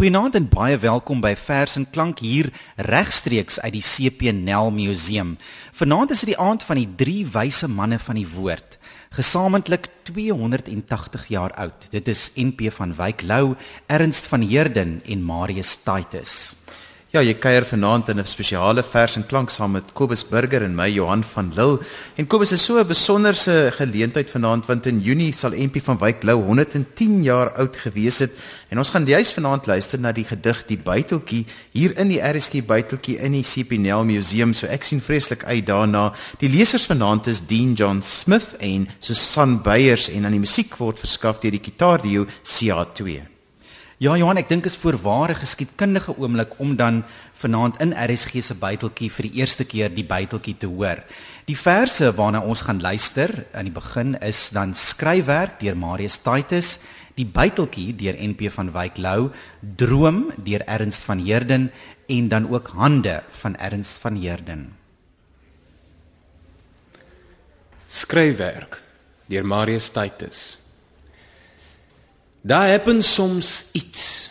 Goeienaand en baie welkom by Vers en Klank hier regstreeks uit die CP Nel Museum. Vanaand is dit die aand van die drie wyse manne van die woord, gesamentlik 280 jaar oud. Dit is NP van Wyk Lou, Ernst van Heerden en Marius Titus. Ja, jy kuier vanaand in 'n spesiale vers en klank saam met Kobus Burger en my Johan van Lille. En Kobus is so 'n besonderse geleentheid vanaand want in Junie sal MP van Wyk Lou 110 jaar oud gewees het. En ons gaan juis vanaand luister na die gedig Die Buiteltjie hier in die RSG Buiteltjie in die CPNL Museum. So ek sien vreeslik uit daarna. Die lesers vanaand is Dean John Smith en Susan Beyers en aan die musiek word verskaf deur die Gitaardio CA2. Ja Johan, ek dink is voorware geskiedkundige oomblik om dan vanaand in RSG se buiteltjie vir die eerste keer die buiteltjie te hoor. Die verse waarna ons gaan luister aan die begin is dan skryfwerk deur Marius Titus, die buiteltjie deur NP van Wyk Lou, Droom deur Ernst van Heerden en dan ook Hande van Ernst van Heerden. Skryfwerk deur Marius Titus. Daar happen soms iets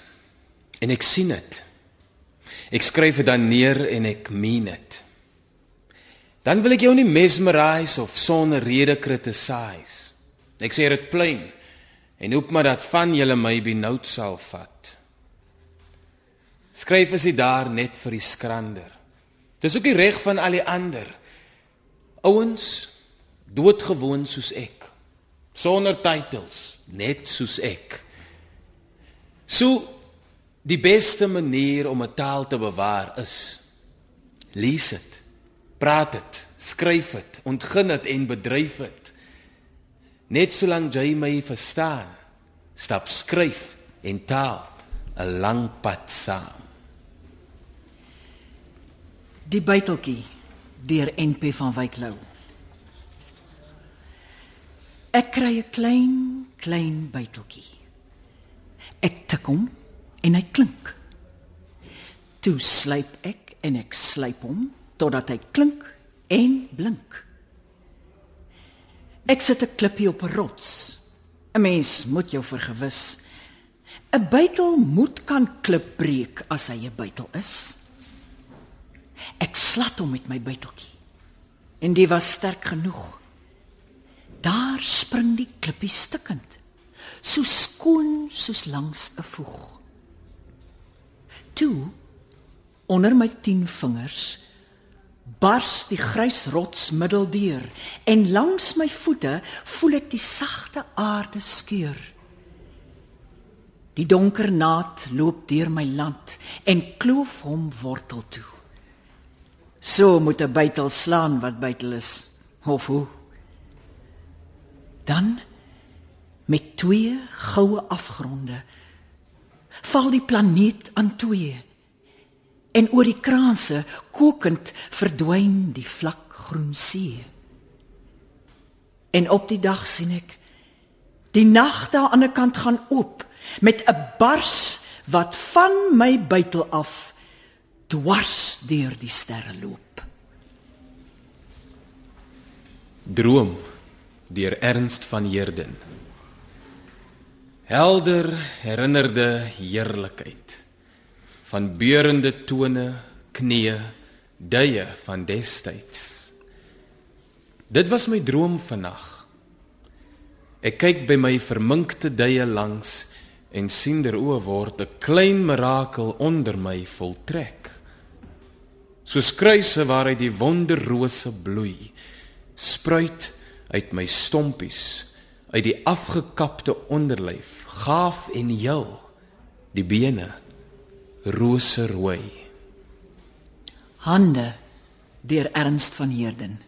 en ek sien dit. Ek skryf dit dan neer en ek meen dit. Dan wil ek jou nie mesmerise of sonder rede criticize. Ek sê dit plain en hoop maar dat van julle my benoud sal vat. Skryf is dit daar net vir die skrander. Dis ook die reg van al die ander. Ouens doodgewoon soos ek. Sonder titels net soos ek. So die beste manier om 'n taal te bewaar is lees dit, praat dit, skryf dit, ontgin dit en bedryf dit. Net solank jy my verstaan, stap skryf en taal 'n lang pad saam. Die buiteltjie deur NP van Wyk Lou. Ek kry 'n klein, klein buiteltjie. Ek tik hom en hy klink. Toe slyp ek en ek slyp hom totdat hy klink en blink. Ek sit 'n klippie op 'n rots. 'n Mens moet jou vergewis. 'n Buitel moet kan klip breek as hy 'n buitel is. Ek slat hom met my buiteltjie. En dit was sterk genoeg. Daar spring die klippie stikkend. So skoon soos langs 'n voeg. Toe onder my 10 vingers bars die grys rots middeldeur en langs my voete voel ek die sagte aarde skeur. Die donker naad loop deur my land en kloof hom wortel toe. So moet 'n buitel slaan wat buitel is. Of hoe? Dan met twee goue afgronde val die planeet aan twee. En oor die kraanse kokend verdwyn die vlak groen see. En op die dag sien ek die nag daar aan die kant gaan oop met 'n bars wat van my buitel af dwars deur die sterre loop. Droom deur Ernst van Heerden. Helder herinnerde heerlikheid van beurende tone, knieë, duie van destyds. Dit was my droom vannag. Ek kyk by my verminkte duie langs en sien der oë word 'n klein mirakel onder my voltrek. Soos kruise waaruit die wonderrose bloei, spruit uit my stompies uit die afgekapte onderlyf gaaf en heel die bene roserooi hande deur Ernst van Heerden.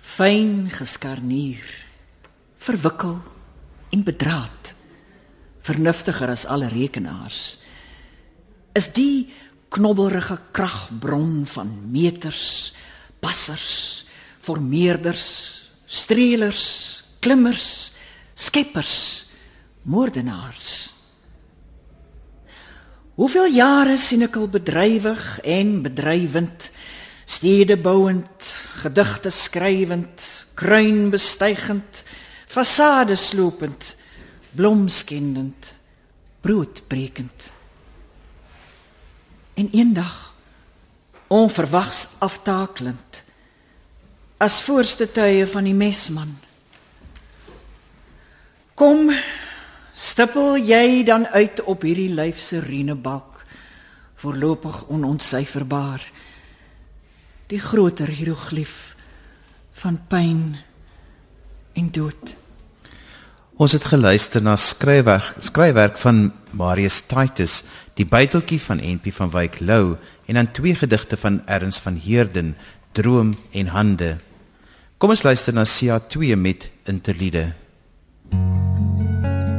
Fyn geskarnier verwikkel en bedraad vernuftiger as alle rekenaars is die knobbelrige kragbron van meters passers formeerders, streelers, klimmers, skeppers, moordenaars. Hoeveel jare sien ek al bedrywig en bedrywend, stede bouend, gedigte skrywend, kruin bestuigend, fasades slopend, blomskendend, broodbrekend. En eendag onverwags aftakelend as voorste tye van die mesman. Kom, stippel jy dan uit op hierdie lyf se rinebalk, voorlopig onontsyferbaar. Die groter hieroglief van pyn en dood. Ons het geluister na skryfwerk skryfwerk van Marius Titus, die byteltjie van NP van Wyk Lou en dan twee gedigte van Erns van Heerden, Droom en Hande. Kom ons luister na Sia 2 met Interlude. Jy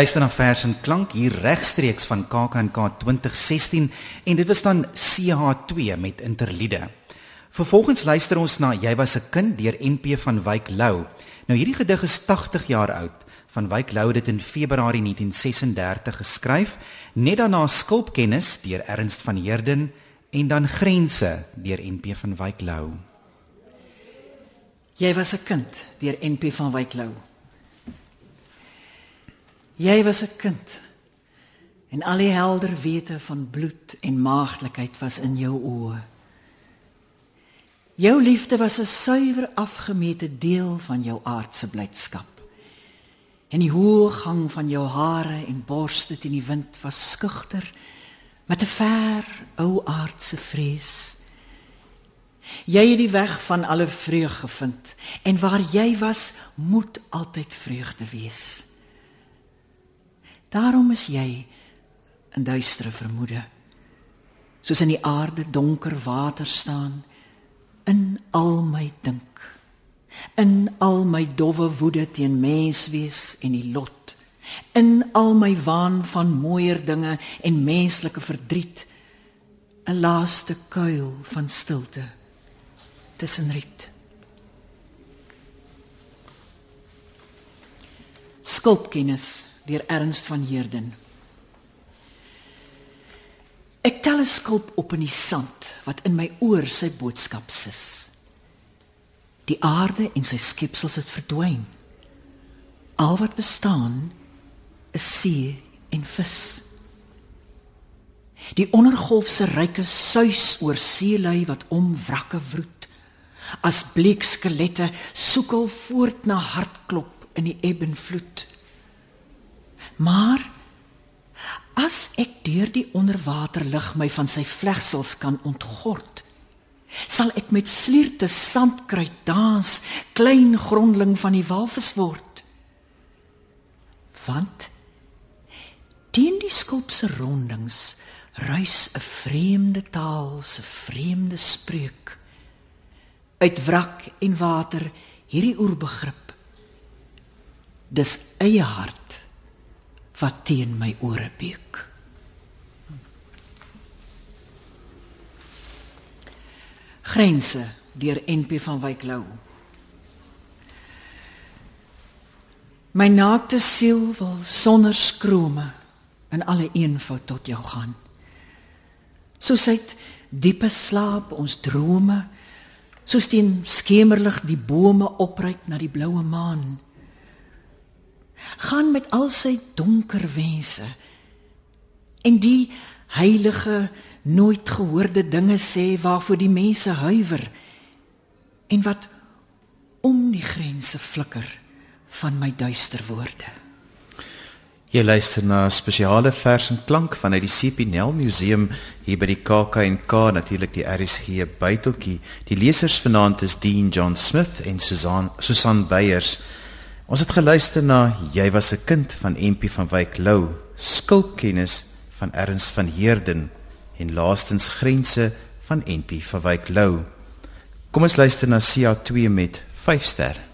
luister na vers en klank hier regstreeks van KAKNK 2016 en dit was dan CH2 met interlude. Vervolgens luister ons na Jy was 'n kind deur NP van Wyk Lou. Nou hierdie gedig is 80 jaar oud. Van Wyk Lou het dit in Februarie 1936 geskryf, net daarna Skulpkennis deur Ernst van Heerden en dan Grense deur NP van Wyk Lou. Jy was 'n kind deur NP van Wyk Lou. Jy was 'n kind. En al die helder wete van bloed en maagdelikheid was in jou oë. Jou liefde was 'n suiwer afgemete deel van jou aardse blydskap. En die hoë gang van jou hare en borste teen die wind was skugter met 'n ver ou aardse vrees. Jy het die weg van alle vreugde gevind en waar jy was, moet altyd vreugde wees. Daarom is jy in duistere vermoede. Soos in die aarde donker water staan in al my dink. In al my dowwe woede teen menswees en die lot. In al my waan van mooier dinge en menslike verdriet. 'n Laaste kuil van stilte tussen riet. Skulpkennis deur Ernst van Heerden. Ek tel 'n skulp op in die sand wat in my oor sy boodskap sis. Die aarde en sy skepsels het verdwyn. Al wat bestaan is see en vis. Die ondergolf se ryke suis oor seelui wat om wrakke wroet. As bleek skelette soekel voort na hartklop in die ebb en vloed. Maar as ek deur die onderwaterlig my van sy vlegsels kan ontgord, sal ek met slierte sandkruid dans, klein grondling van die walvis word. Want teen die skulp se rondings ruis 'n vreemde taal, 'n vreemde spreuk uit wrak en water hierdie oerbegrip. Dis eie hart wat teen my ore beuk. Grense deur NP van Wyk Lou. My naakte siel wil sonder skrome in alle eenvoud tot jou gaan. Soos uit diepe slaap ons drome, soos teen skemerlig die bome opryk na die bloue maan gaan met al sy donker wense en die heilige nooit gehoorde dinge sê waarvoor die mense huiwer en wat om die grense flikker van my duister woorde. Jy luister na 'n spesiale vers en klank vanuit die CPNL Museum hier by die KAK&K natuurlik die RSG buiteltjie. Die lesers vanaand is Dean John Smith en Susan Susan Beyers. Ons het geluister na Jy was 'n kind van MP van Wyk Lou, Skulpkennis van Ernst van Heerden en laastens Grense van MP van Wyk Lou. Kom ons luister na CA2 met 5 ster.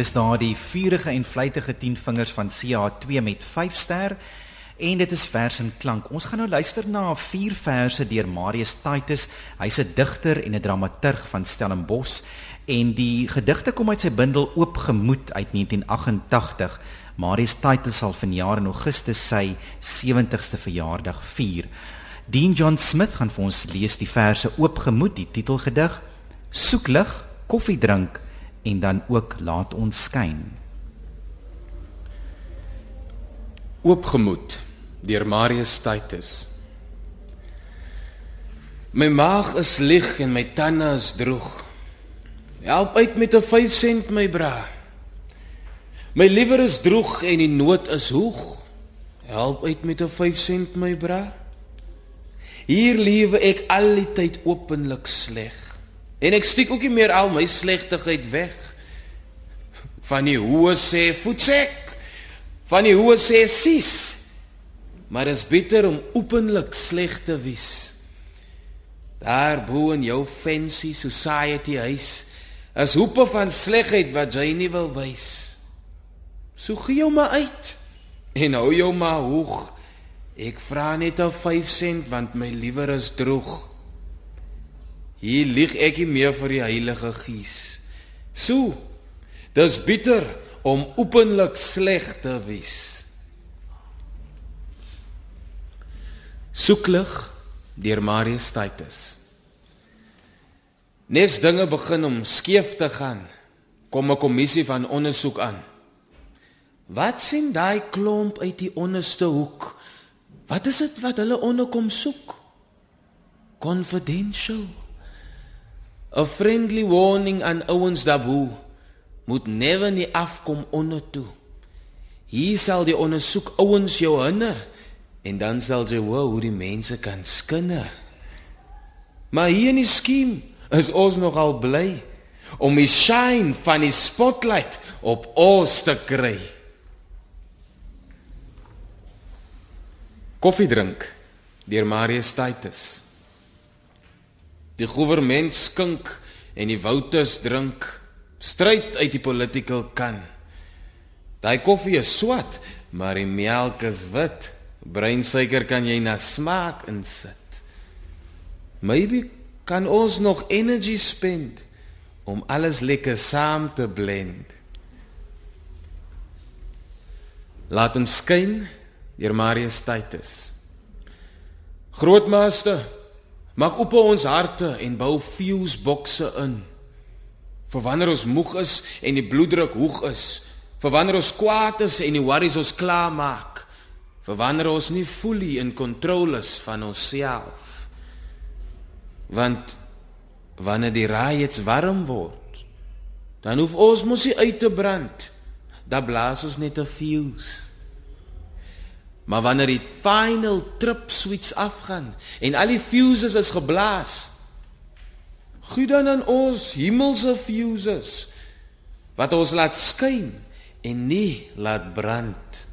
Dis daardie vurige en vlytige 10 vingers van CA2 met 5 ster en dit is vers en klank. Ons gaan nou luister na vier verse deur Marius Titus. Hy's 'n digter en 'n dramaturg van Stellenbosch en die gedigte kom uit sy bundel Oopgemoed uit 1988. Marius Titus sal vanjaar in Augustus sy 70ste verjaardag vier. Dean John Smith gaan vir ons lees die verse Oopgemoed, die titelgedig. Soek lig, koffie drink en dan ook laat ons skyn. Oopgemoed deur Marius Titus. My maag is lig en my tande is droog. Help uit met 'n 5 sent my bra. My liewer is droog en die nood is hoog. Help uit met 'n 5 sent my bra. Hier lewe ek al die tyd openlik sleg. En ek steek ook nie meer al my slegtigheid weg. Van die hoë sê voetsek. Van die hoë sê sis. Maar dit is beter om openlik sleg te wees. Daar bo in jou fancy society huis is hoepe van slegheid wat jy nie wil wys. So gee jou maar uit en hou jou maar hoog. Ek vra net 'n 5 sent want my liewer is droog. Hier lieg ek nie meer vir die Heilige Gees. So, dis bitter om openlik sleg te wees. Soeklig deur Marius Titus. Nes dinge begin om skeef te gaan, kom 'n kommissie van ondersoek aan. Wat sien daai klomp uit die onderste hoek? Wat is dit wat hulle onderkom soek? Confidential. A friendly warning aan ouens dabu moet never nie afkom onder toe. Hier sal die ondersoek ouens jou hinder En dan sal jy hoor hoe die mense kan skinder. Maar hier in die skiem is ons nogal bly om die shine van die spotlight op ons te kry. Koffie drink deur Marius Titus. Die regering skink en die wouters drink stryd uit die political kan. Daai koffie is swart, maar die melk is wit. Breinsuiker kan jy na smaak insit. Maybe kan ons nog energy spend om alles lekker saam te blend. Laat ons skyn deur Marius Titus. Grootmeester, maak op ons harte en bou fuse bokse in. Vir wanneer ons moeg is en die bloeddruk hoog is, vir wanneer ons kwaad is en die worries ons klaar maak vir wanneer ons nie fully in kontrole is van onsself. Want wanneer die raaits warm word dan hoef ons mos nie uit te brand. Dan blaas ons net 'n fuse maar wanneer die final trip switch afgaan en al die fuses is geblaas goed dan aan ons hemelse fuses wat ons laat skyn en nie laat brand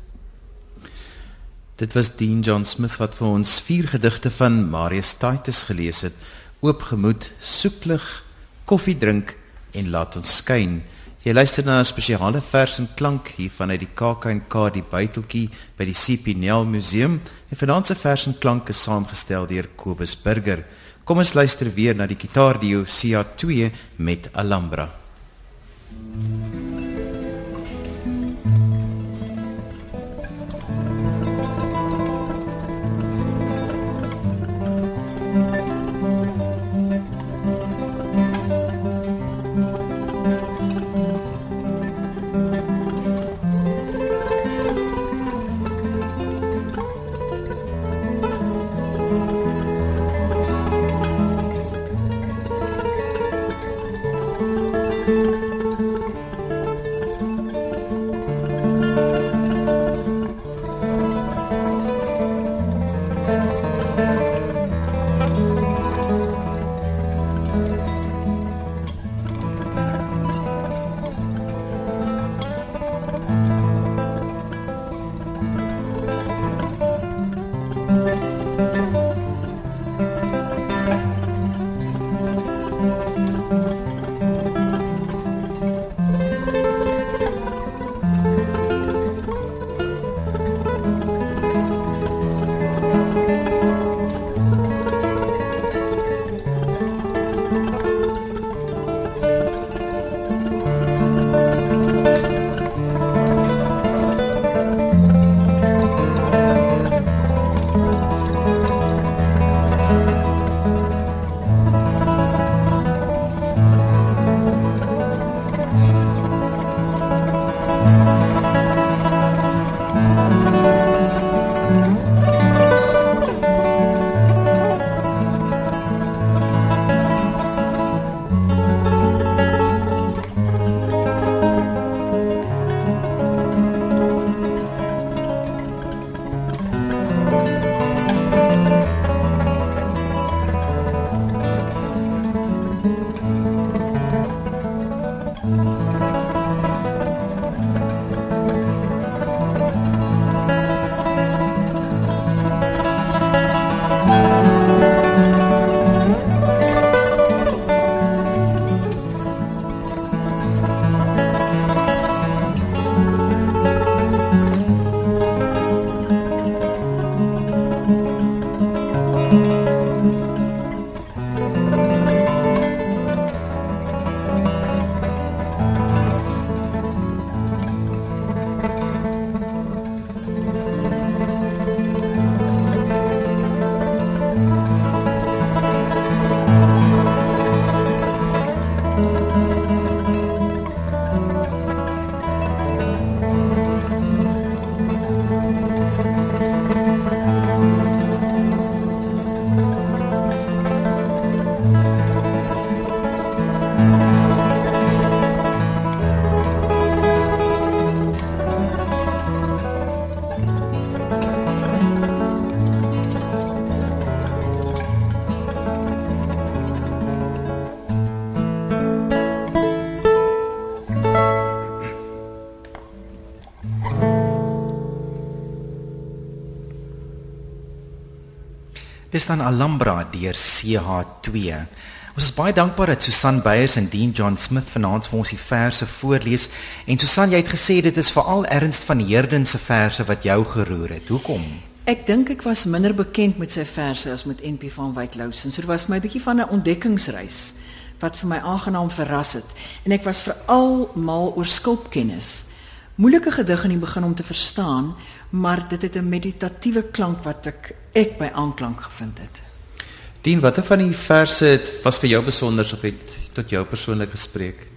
Dit was Dean John Smith wat vir ons vier gedigte van Marius Titus gelees het. Oopgemoed, soeklig, koffie drink en laat ons skyn. Jy luister na 'n spesiale vers en klank hier vanuit die KAK&K die buiteltjie by die CP Nel Museum. En vanaand se vers en klank is saamgestel deur Kobus Burger. Kom ons luister weer na die gitaardio CA2 met Alhambra. Mm -hmm. Dis dan Alhambra deur CH2. Ons is baie dankbaar dat Susan Beyers en Dean John Smith vanaand vir ons die verse voorlees. En Susan, jy het gesê dit is veral Ernst van Heerden se verse wat jou geroer het. Hoekom? Ek dink ek was minder bekend met sy verse as met NP van Wyk Louwsen. So dit was vir my 'n bietjie van 'n ontdekkingsreis wat vir my aangenaam verras het. En ek was veral mal oor skulpkennis. Moeilike gedig in die begin om te verstaan, maar dit het 'n meditatiewe klank wat ek ek by aanklank gevind het. Dien, watter van die verse het was vir jou besonder of het tot jou persoonlik gespreek?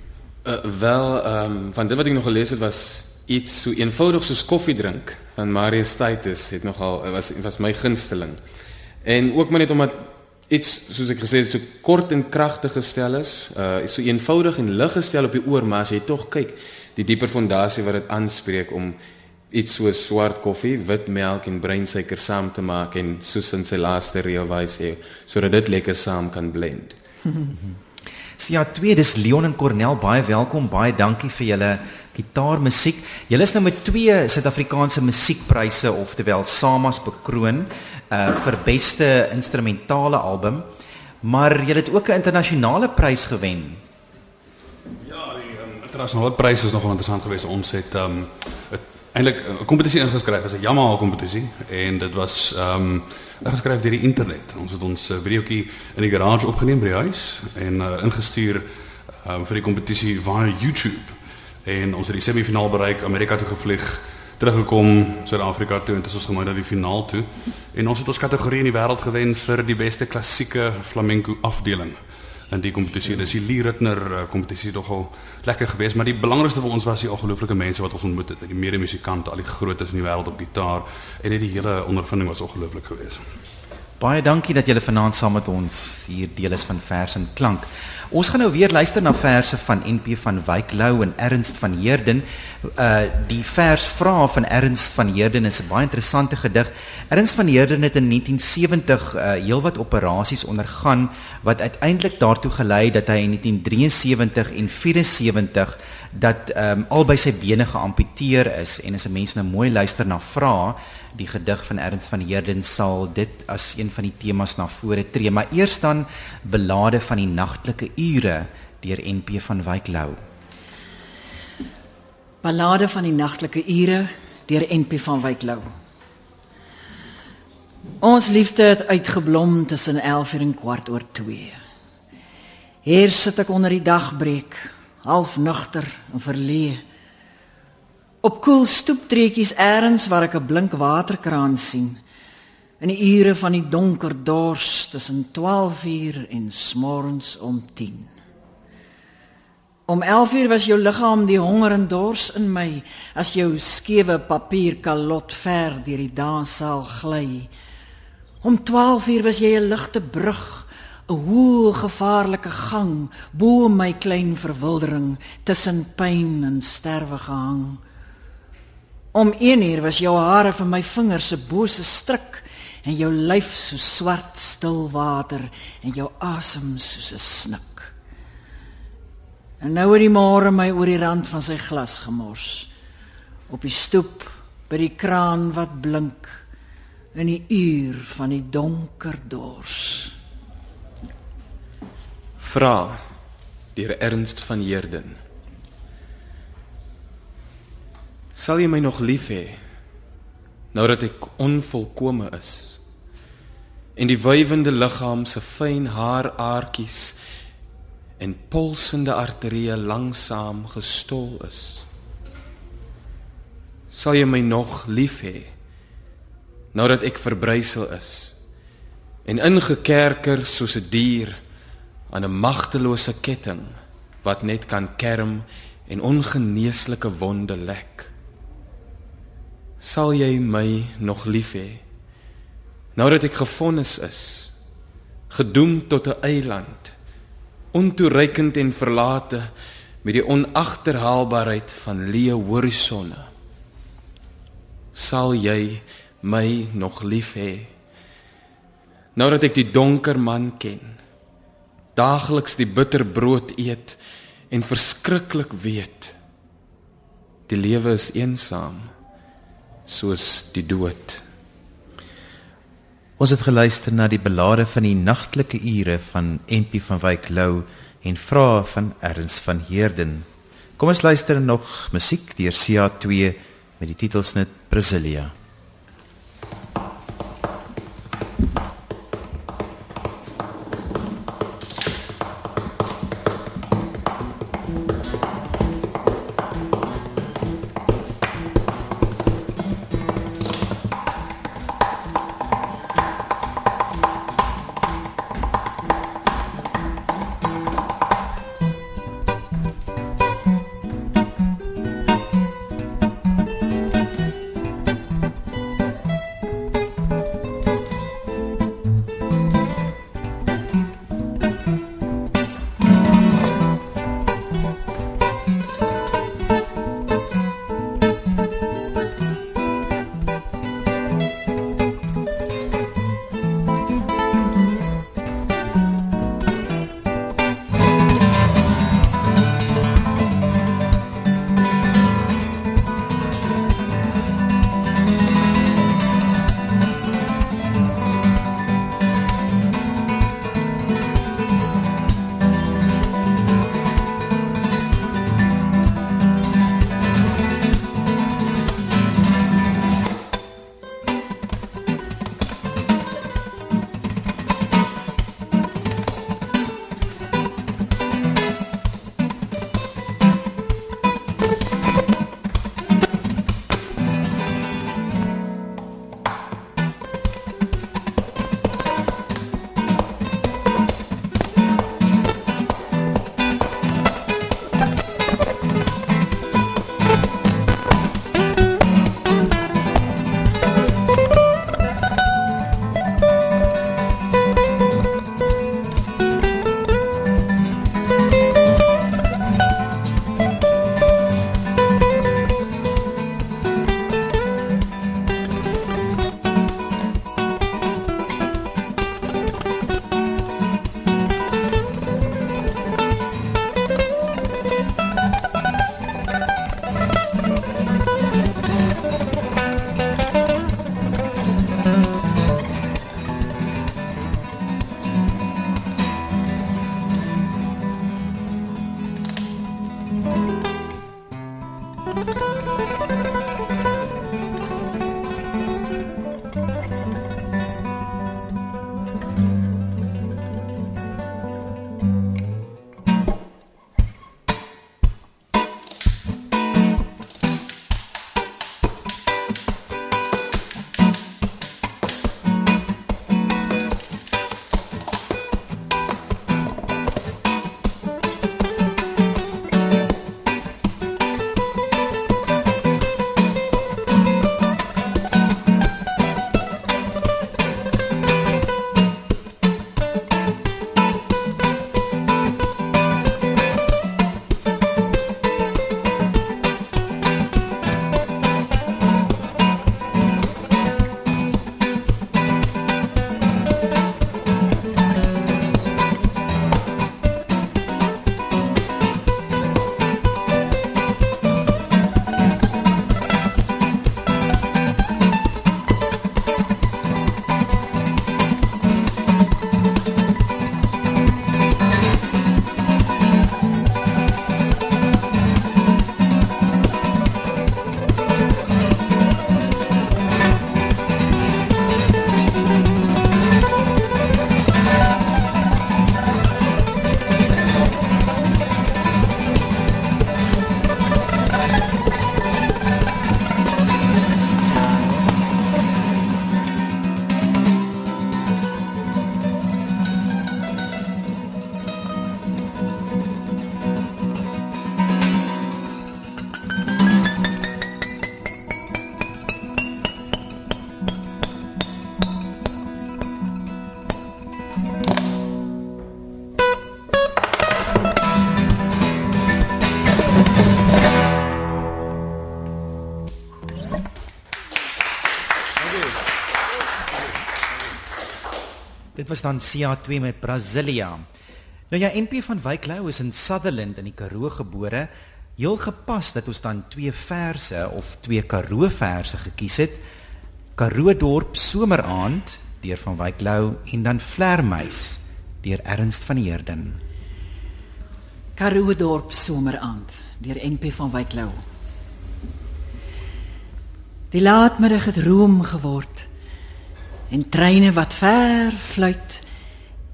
Uh, wel, ehm um, van dit wat ek nog gelees het was iets so eenvoudig soos koffie drink van Marius Titus het nogal was was my gunsteling. En ook maar net omdat iets soos ek gesê het so kort en kragtig gestel is, uh so eenvoudig en lig gestel op die oor, maar as jy tog kyk, die dieper fondasie wat dit aanspreek om iets so swart koffie, wit melk en breinsuiker saam te maak en soos in sy laaste reël wys hy sodat dit lekker saam kan blend. Sia 2 dis Leon en Cornel baie welkom, baie dankie vir julle gitaarmusiek. Julle is nou met twee Suid-Afrikaanse musiekpryse oftewel SAMAs bekroon uh vir beste instrumentale album. Maar julle het ook 'n internasionale prys gewen. Ja, die um, internasionale prys is nogal interessant geweest. Ons het um eintlik 'n kompetisie ingeskryf, as 'n Yamaha kompetisie en dit was um ingeskryf deur die internet. Ons het ons uh, videoetjie in die garage opgeneem by die huis en uh, ingestuur um vir die kompetisie via YouTube. En ons het die semifinaal bereik, Amerika toe gevlieg, teruggekom Suid-Afrika toe en dit is ons gemoed na die finaal toe. En ons het ons kategorie in die wêreld gewen vir die beste klassieke flamenco afdeling in die kompetisie. Dis die Lee Ritner uh, kompetisie tog al lekker geweest, maar die belangrikste vir ons was die ongelooflike mense wat ons ontmoet het, die medemusikante, al die grootes in die wêreld op gitaar en die hele ondervinding was ongelooflik geweest. Baie dankie dat julle vanaand saam met ons hier deel is van vers en klank. Ons gaan nou weer luister na verse van NP van Wyk Lou en Ernst van Heerden. Uh die vers vra van Ernst van Heerden is 'n baie interessante gedig. Ernst van Heerden het in 1970 uh heelwat operasies ondergaan wat uiteindelik daartoe gelei het dat hy in 1973 en 74 dat ehm um, albei sy bene geamputeer is en as 'n mens nou mooi luister na vra die gedig van Ernst van Heerden sal dit as een van die temas na vore tree. Maar eers dan belade van die nagtelike ure deur NP van Wyk Lou. Ballade van die nagtelike ure deur NP van Wyk Lou. Ons liefde het uitgeblom tussen 11 en kwart oor 2 Hier sit ek onder die dagbreek half nugter en verleë op koel stoeptreetjies eers waar ek 'n blink waterkraan sien. In die ure van die donker dors tussen 12 uur en smorens om 10 om 11 uur was jou liggaam die honger en dors in my as jou skewe papier kalot ver deur die danssaal gly. Om 12 uur was jy 'n ligte brug 'n hoë gevaarlike gang bo my klein verwildering tussen pyn en sterwe gehang. Om 1 uur was jou hare vir my vingers se bose stryk en jou lyf so swart stil water en jou asem soos 'n snik. En nou het die môre my oor die rand van sy glas gemors op die stoep by die kraan wat blink in die uur van die donker dors vra deur Ernst van Heerden. Sal jy my nog lief hê nou dat ek onvolkome is en die wywende liggaam se fyn haaraartjies en pulsende arterieë langsaam gestol is? Sal jy my nog lief hê nou dat ek verbrysel is en ingekerker soos 'n dier aan 'n magtelose ketting wat net kan kerm en ongeneeslike wonde lek. Sal jy my nog lief hê? Nou dat ek gefonnis is, gedoem tot 'n eiland, ontoereikend en verlate met die onagterhaalbaarheid van leë horisonne. Sal jy my nog lief hê? Nou dat ek die donker man ken, daagliks die bitterbrood eet en verskriklik weet die lewe is eensaam soos die dood Ons het geluister na die belade van die nagtelike ure van NP van Wyk Lou en vrae van Erns van Heerden. Kom ons luister nog musiek deur CA2 met die titelsnit Brasilia. Was dan CA2 met Brasilia. Nou ja, NP van Wyk Lou is in Sutherland in die Karoo gebore. Heel gepas dat ons dan twee verse of twee Karoo verse gekies het. Karoo dorp someraand deur van Wyk Lou en dan Vlermuis deur Ernst van Heerden. Karoo dorp someraand deur NP van Wyk Lou. Die laatmiddag het room geword en treine wat ver fluit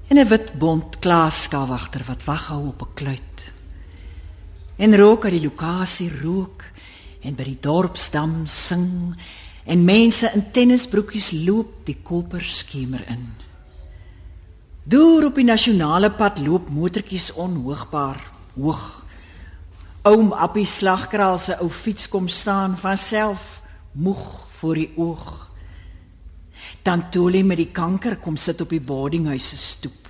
en 'n wit bont klaaskawagter wat wag hou op 'n kluit. En rook uit die lokasie rook en by die dorpsdam sing en mense in tennisbroekies loop die koper skemer in. Deur op die nasionale pad loop motortjies onhoogbaar hoog. Oom Appie slagkraal se ou fiets kom staan van self moeg voor die oog. Tantoli met die kanker kom sit op die boardinghuis se stoep.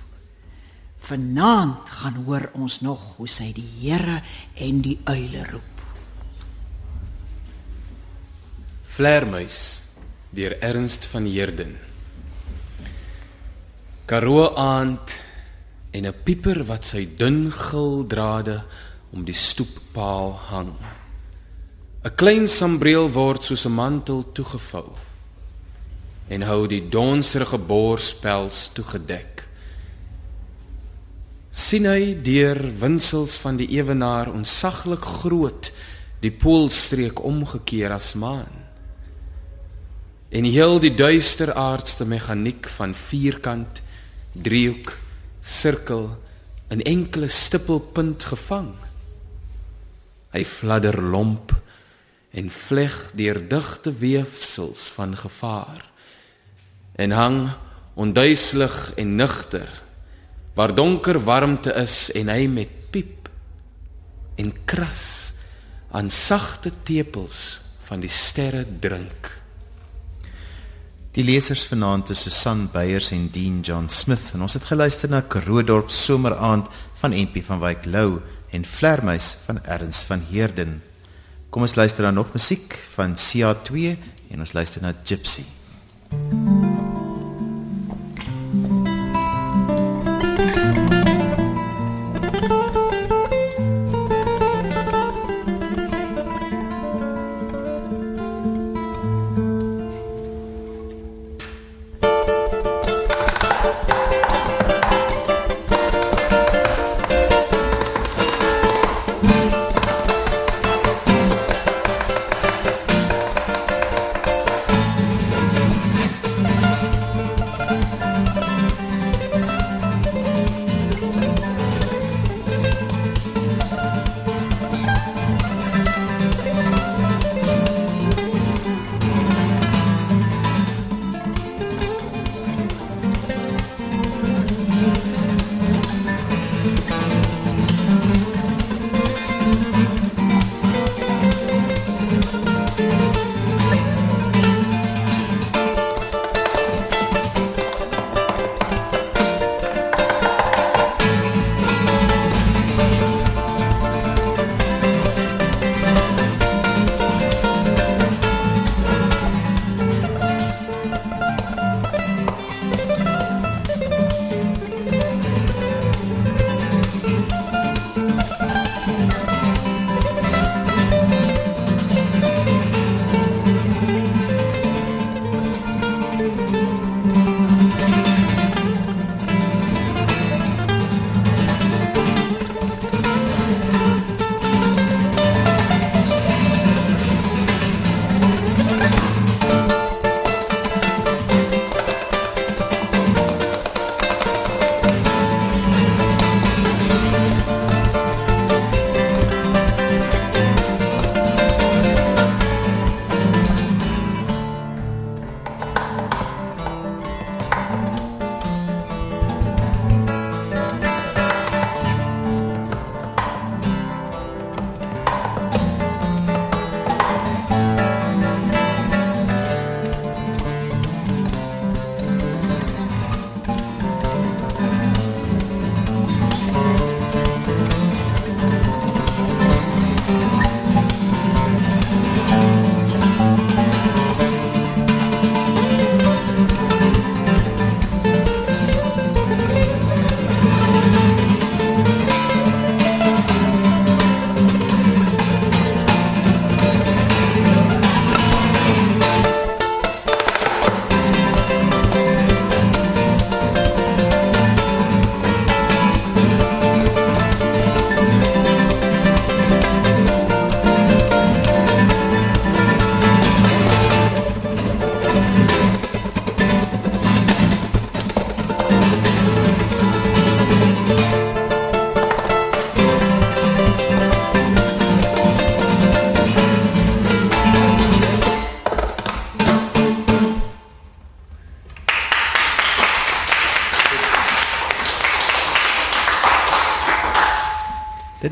Vanaand gaan hoor ons nog hoe sy die Here en die uile roep. Vlermuis deur Ernst van Heerden. Karoo aand en 'n pieper wat sy dun gildrade om die stoeppaal hang. 'n Klein sambreel word soos 'n mantel toegevou en hou die donserige borspels toegedek. sien hy deur winsels van die ewenaar onsaglik groot die poolstreek omgekeer as maan en heel die duister aardste meganiek van vierkant, driehoek, sirkel in enkele stippelpunt gevang. Hy fladder lomp en vleg deur digte weefsels van gevaar en hang onduiselig en nugter waar donker warmte is en hy met piep en kras aan sagte tepels van die sterre drink. Die lesers vanaand is Susan Beyers en Dean John Smith en ons het geluister na Kroodorp someraand van MP van Wyk Lou en Vlermuis van Erns van Heerden. Kom ons luister dan nog musiek van CA2 en ons luister na Gypsy. Mm. Dit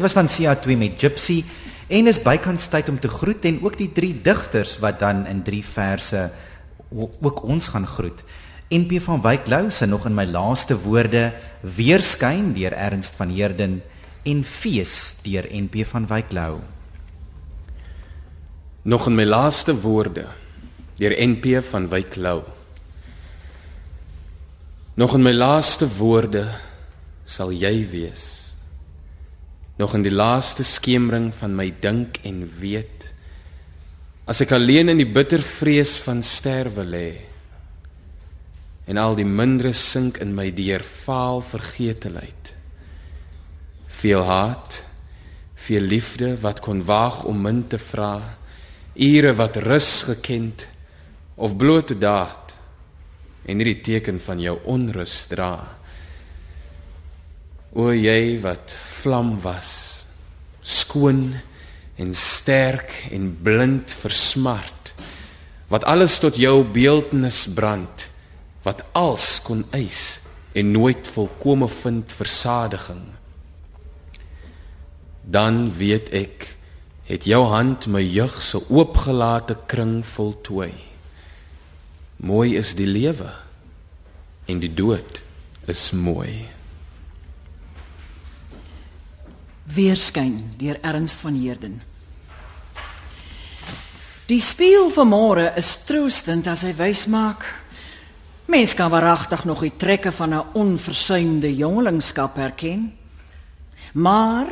was dan CA2 met Gypsy en is bykans tyd om te groet en ook die drie digters wat dan in drie verse ook ons gaan groet. NP van Wyk Lou se nog in my laaste woorde weerskyn deur Ernst van Heerden en fees deur NP van Wyk Lou. Nog in my laaste woorde deur NP van Wyk Lou. Nog in my laaste woorde sal jy wees nog in die laaste skemering van my dink en weet as ek alleen in die bitter vrees van sterwe lê en al die mindere sink in my deur vaal vergeteheid veel haat veel liefde wat kon waag om min te vra ure wat rus gekend of blote daad en hierdie teken van jou onrus dra. O jy wat vlam was skoon en sterk en blind vir smart wat alles tot jou beeldnis brand wat als kon eis en nooit volkome vind versadiging. Dan weet ek het jou hand my jeug se oopgelate kring voltooi. Mooi is die lewe en die dood is mooi Weerskyn deur Ernst van Heerden. Die spieël van môre is troostend as hy wys maak mens kan waaragtig nog die trekke van 'n onversuimde jongelingskap herken. Maar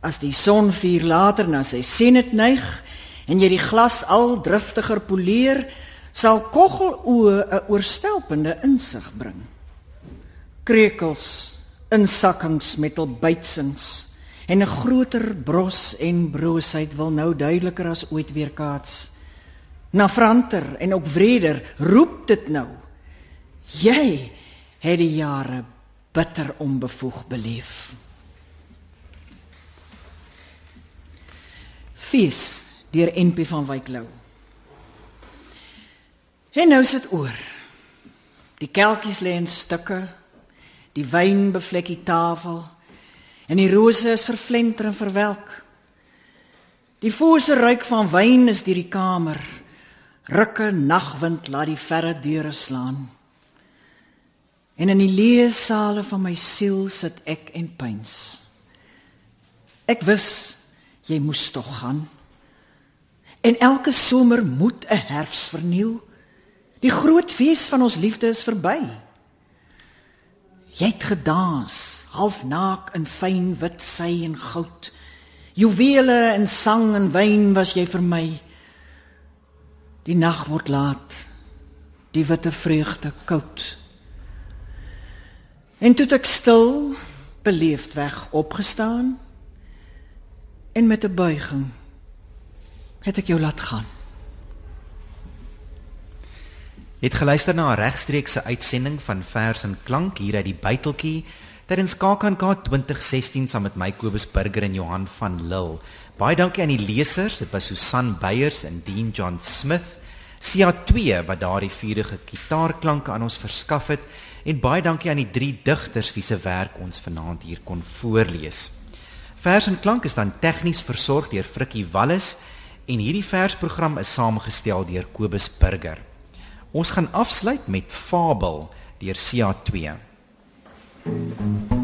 as die son vier later na sy senet neig en jy die glas al driftiger poleer, sal koggel oë 'n oorstelpende insig bring. Krekels, insakkings met al bytsings en 'n groter bros en broosheid wil nou duideliker as ooit weer kaats. Na franter en ook wreder roep dit nou. Jy het die jare bitter onbevoeg beleef. Fees deur NP van Wyk Lou. En nou sit oor. Die kelkies lê in stukke. Die wyn bevlek die tafel. En die rose is vervlenter en verwelk. Die voose ruik van wyn is deur die kamer. Rukke nagwind laat die verre deure slaan. En in die leë sale van my siel sit ek en pyns. Ek wis jy moes tog gaan. En elke somer moet 'n herfs verniel. Die groot fees van ons liefde is verby. Jy het gedans half naak in fyn wit sy en goud. Juwele en sang en wyn was jy vir my. Die nag word laat. Die witte vreugde koud. En toe ek stil beleefd weg opgestaan en met 'n buiging het ek jou laat gaan. Het geluister na 'n regstreekse uitsending van Vers en Klank hier uit die Byteltjie tydens KAKNK 2016 saam met my Kobus Burger en Johan van Lille. Baie dankie aan die lesers, dit was Susan Beyers en Dean John Smith. CA2 wat daardie vurige kitaarklanke aan ons verskaf het en baie dankie aan die drie digters wie se werk ons vanaand hier kon voorlees. Vers en klank is dan tegnies versorg deur Frikkie Wallis en hierdie versprogram is saamgestel deur Kobus Burger. Ons gaan afsluit met Fabel deur CA2. Thank you.